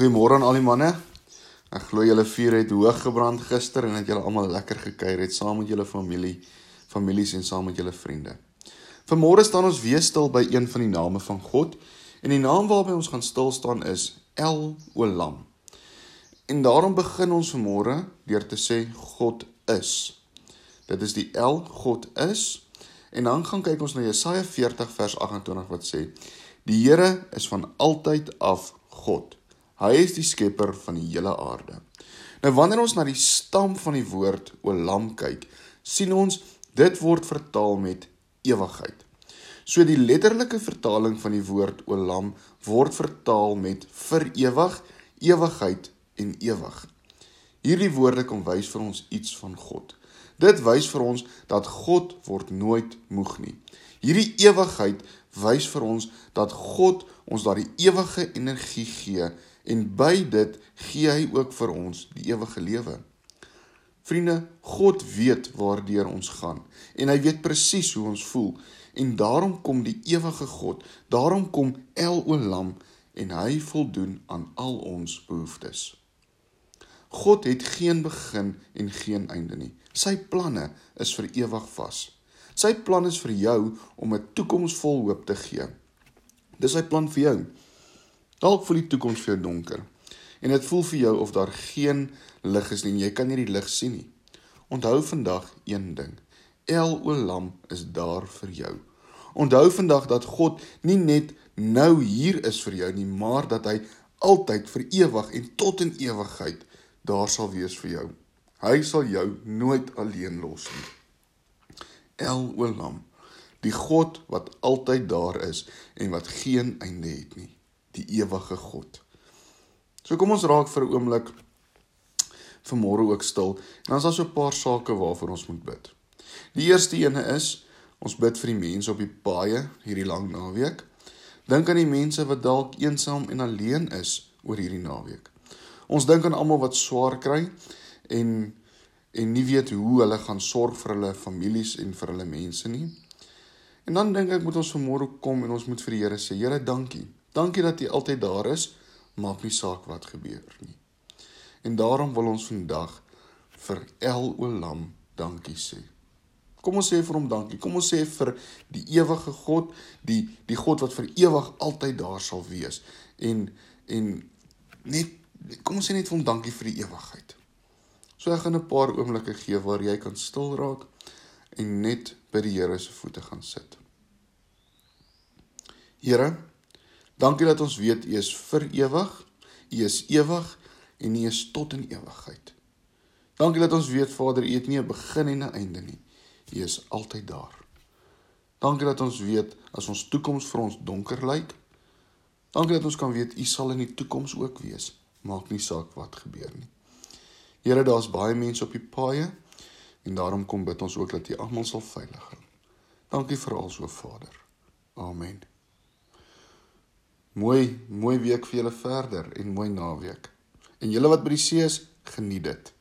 Goeiemôre aan al die manne. Ek glo julle vuur het hoog gebrand gister en dat julle almal lekker gekuier het saam met julle familie, families en saam met julle vriende. Vanmôre staan ons weer stil by een van die name van God en die naam waarby ons gaan stil staan is El Olam. En daarom begin ons vanmôre deur te sê God is. Dit is die El God is. En dan gaan kyk ons na Jesaja 40 vers 28 wat sê: Die Here is van altyd af God. Hy is die skepper van die hele aarde. Nou wanneer ons na die stam van die woord Olam kyk, sien ons dit word vertaal met ewigheid. So die letterlike vertaling van die woord Olam word vertaal met vir ewig, ewigheid en ewig. Hierdie woorde kom wys vir ons iets van God. Dit wys vir ons dat God word nooit moeg nie. Hierdie ewigheid wys vir ons dat God ons daardie ewige energie gee en by dit gee hy ook vir ons die ewige lewe. Vriende, God weet waardeur ons gaan en hy weet presies hoe ons voel en daarom kom die ewige God, daarom kom El Olam en hy voldoen aan al ons behoeftes. God het geen begin en geen einde nie. Sy planne is vir ewig vas. Sy plan is vir jou om 'n toekoms vol hoop te gee. Dis sy plan vir jou. Dalk voel die toekoms vir jou donker. En dit voel vir jou of daar geen lig is nie en jy kan nie die lig sien nie. Onthou vandag een ding. El Olam is daar vir jou. Onthou vandag dat God nie net nou hier is vir jou nie, maar dat hy altyd vir ewig en tot in ewigheid daar sal wees vir jou. Hy sal jou nooit alleen los nie. El Olam, die God wat altyd daar is en wat geen einde het nie die ewige God. So kom ons raak vir 'n oomblik vanmôre ook stil. En dan is daar so 'n paar sake waarvoor ons moet bid. Die eerste ene is ons bid vir die mense op die paaie hierdie lang naweek. Dink aan die mense wat dalk eensaam en alleen is oor hierdie naweek. Ons dink aan almal wat swaar kry en en nie weet hoe hulle gaan sorg vir hulle families en vir hulle mense nie. En dan dink ek moet ons vanmôre kom en ons moet vir die Here sê, Here, dankie Dankie dat U altyd daar is, maak nie saak wat gebeur nie. En daarom wil ons vandag vir El Olam dankie sê. Kom ons sê vir hom dankie. Kom ons sê vir die ewige God, die die God wat vir ewig altyd daar sal wees. En en net kom ons sê net vir hom dankie vir die ewigheid. So ek gaan 'n paar oomblikke gee waar jy kan stil raak en net by die Here se voete gaan sit. Here, Dankie dat ons weet U is vir ewig, U is ewig en U is tot in ewigheid. Dankie dat ons weet Vader, U het nie 'n begin en 'n einde nie. U is altyd daar. Dankie dat ons weet as ons toekoms vir ons donker lyk, dankie dat ons kan weet U sal in die toekoms ook wees. Maak nie saak wat gebeur nie. Here, daar's baie mense op die paaie en daarom kom bid ons ook dat U almal sal veilig hou. Dankie vir al so Vader. Amen. Mooi, mooi week vir julle verder en mooi naweek. En julle wat by die see is, geniet dit.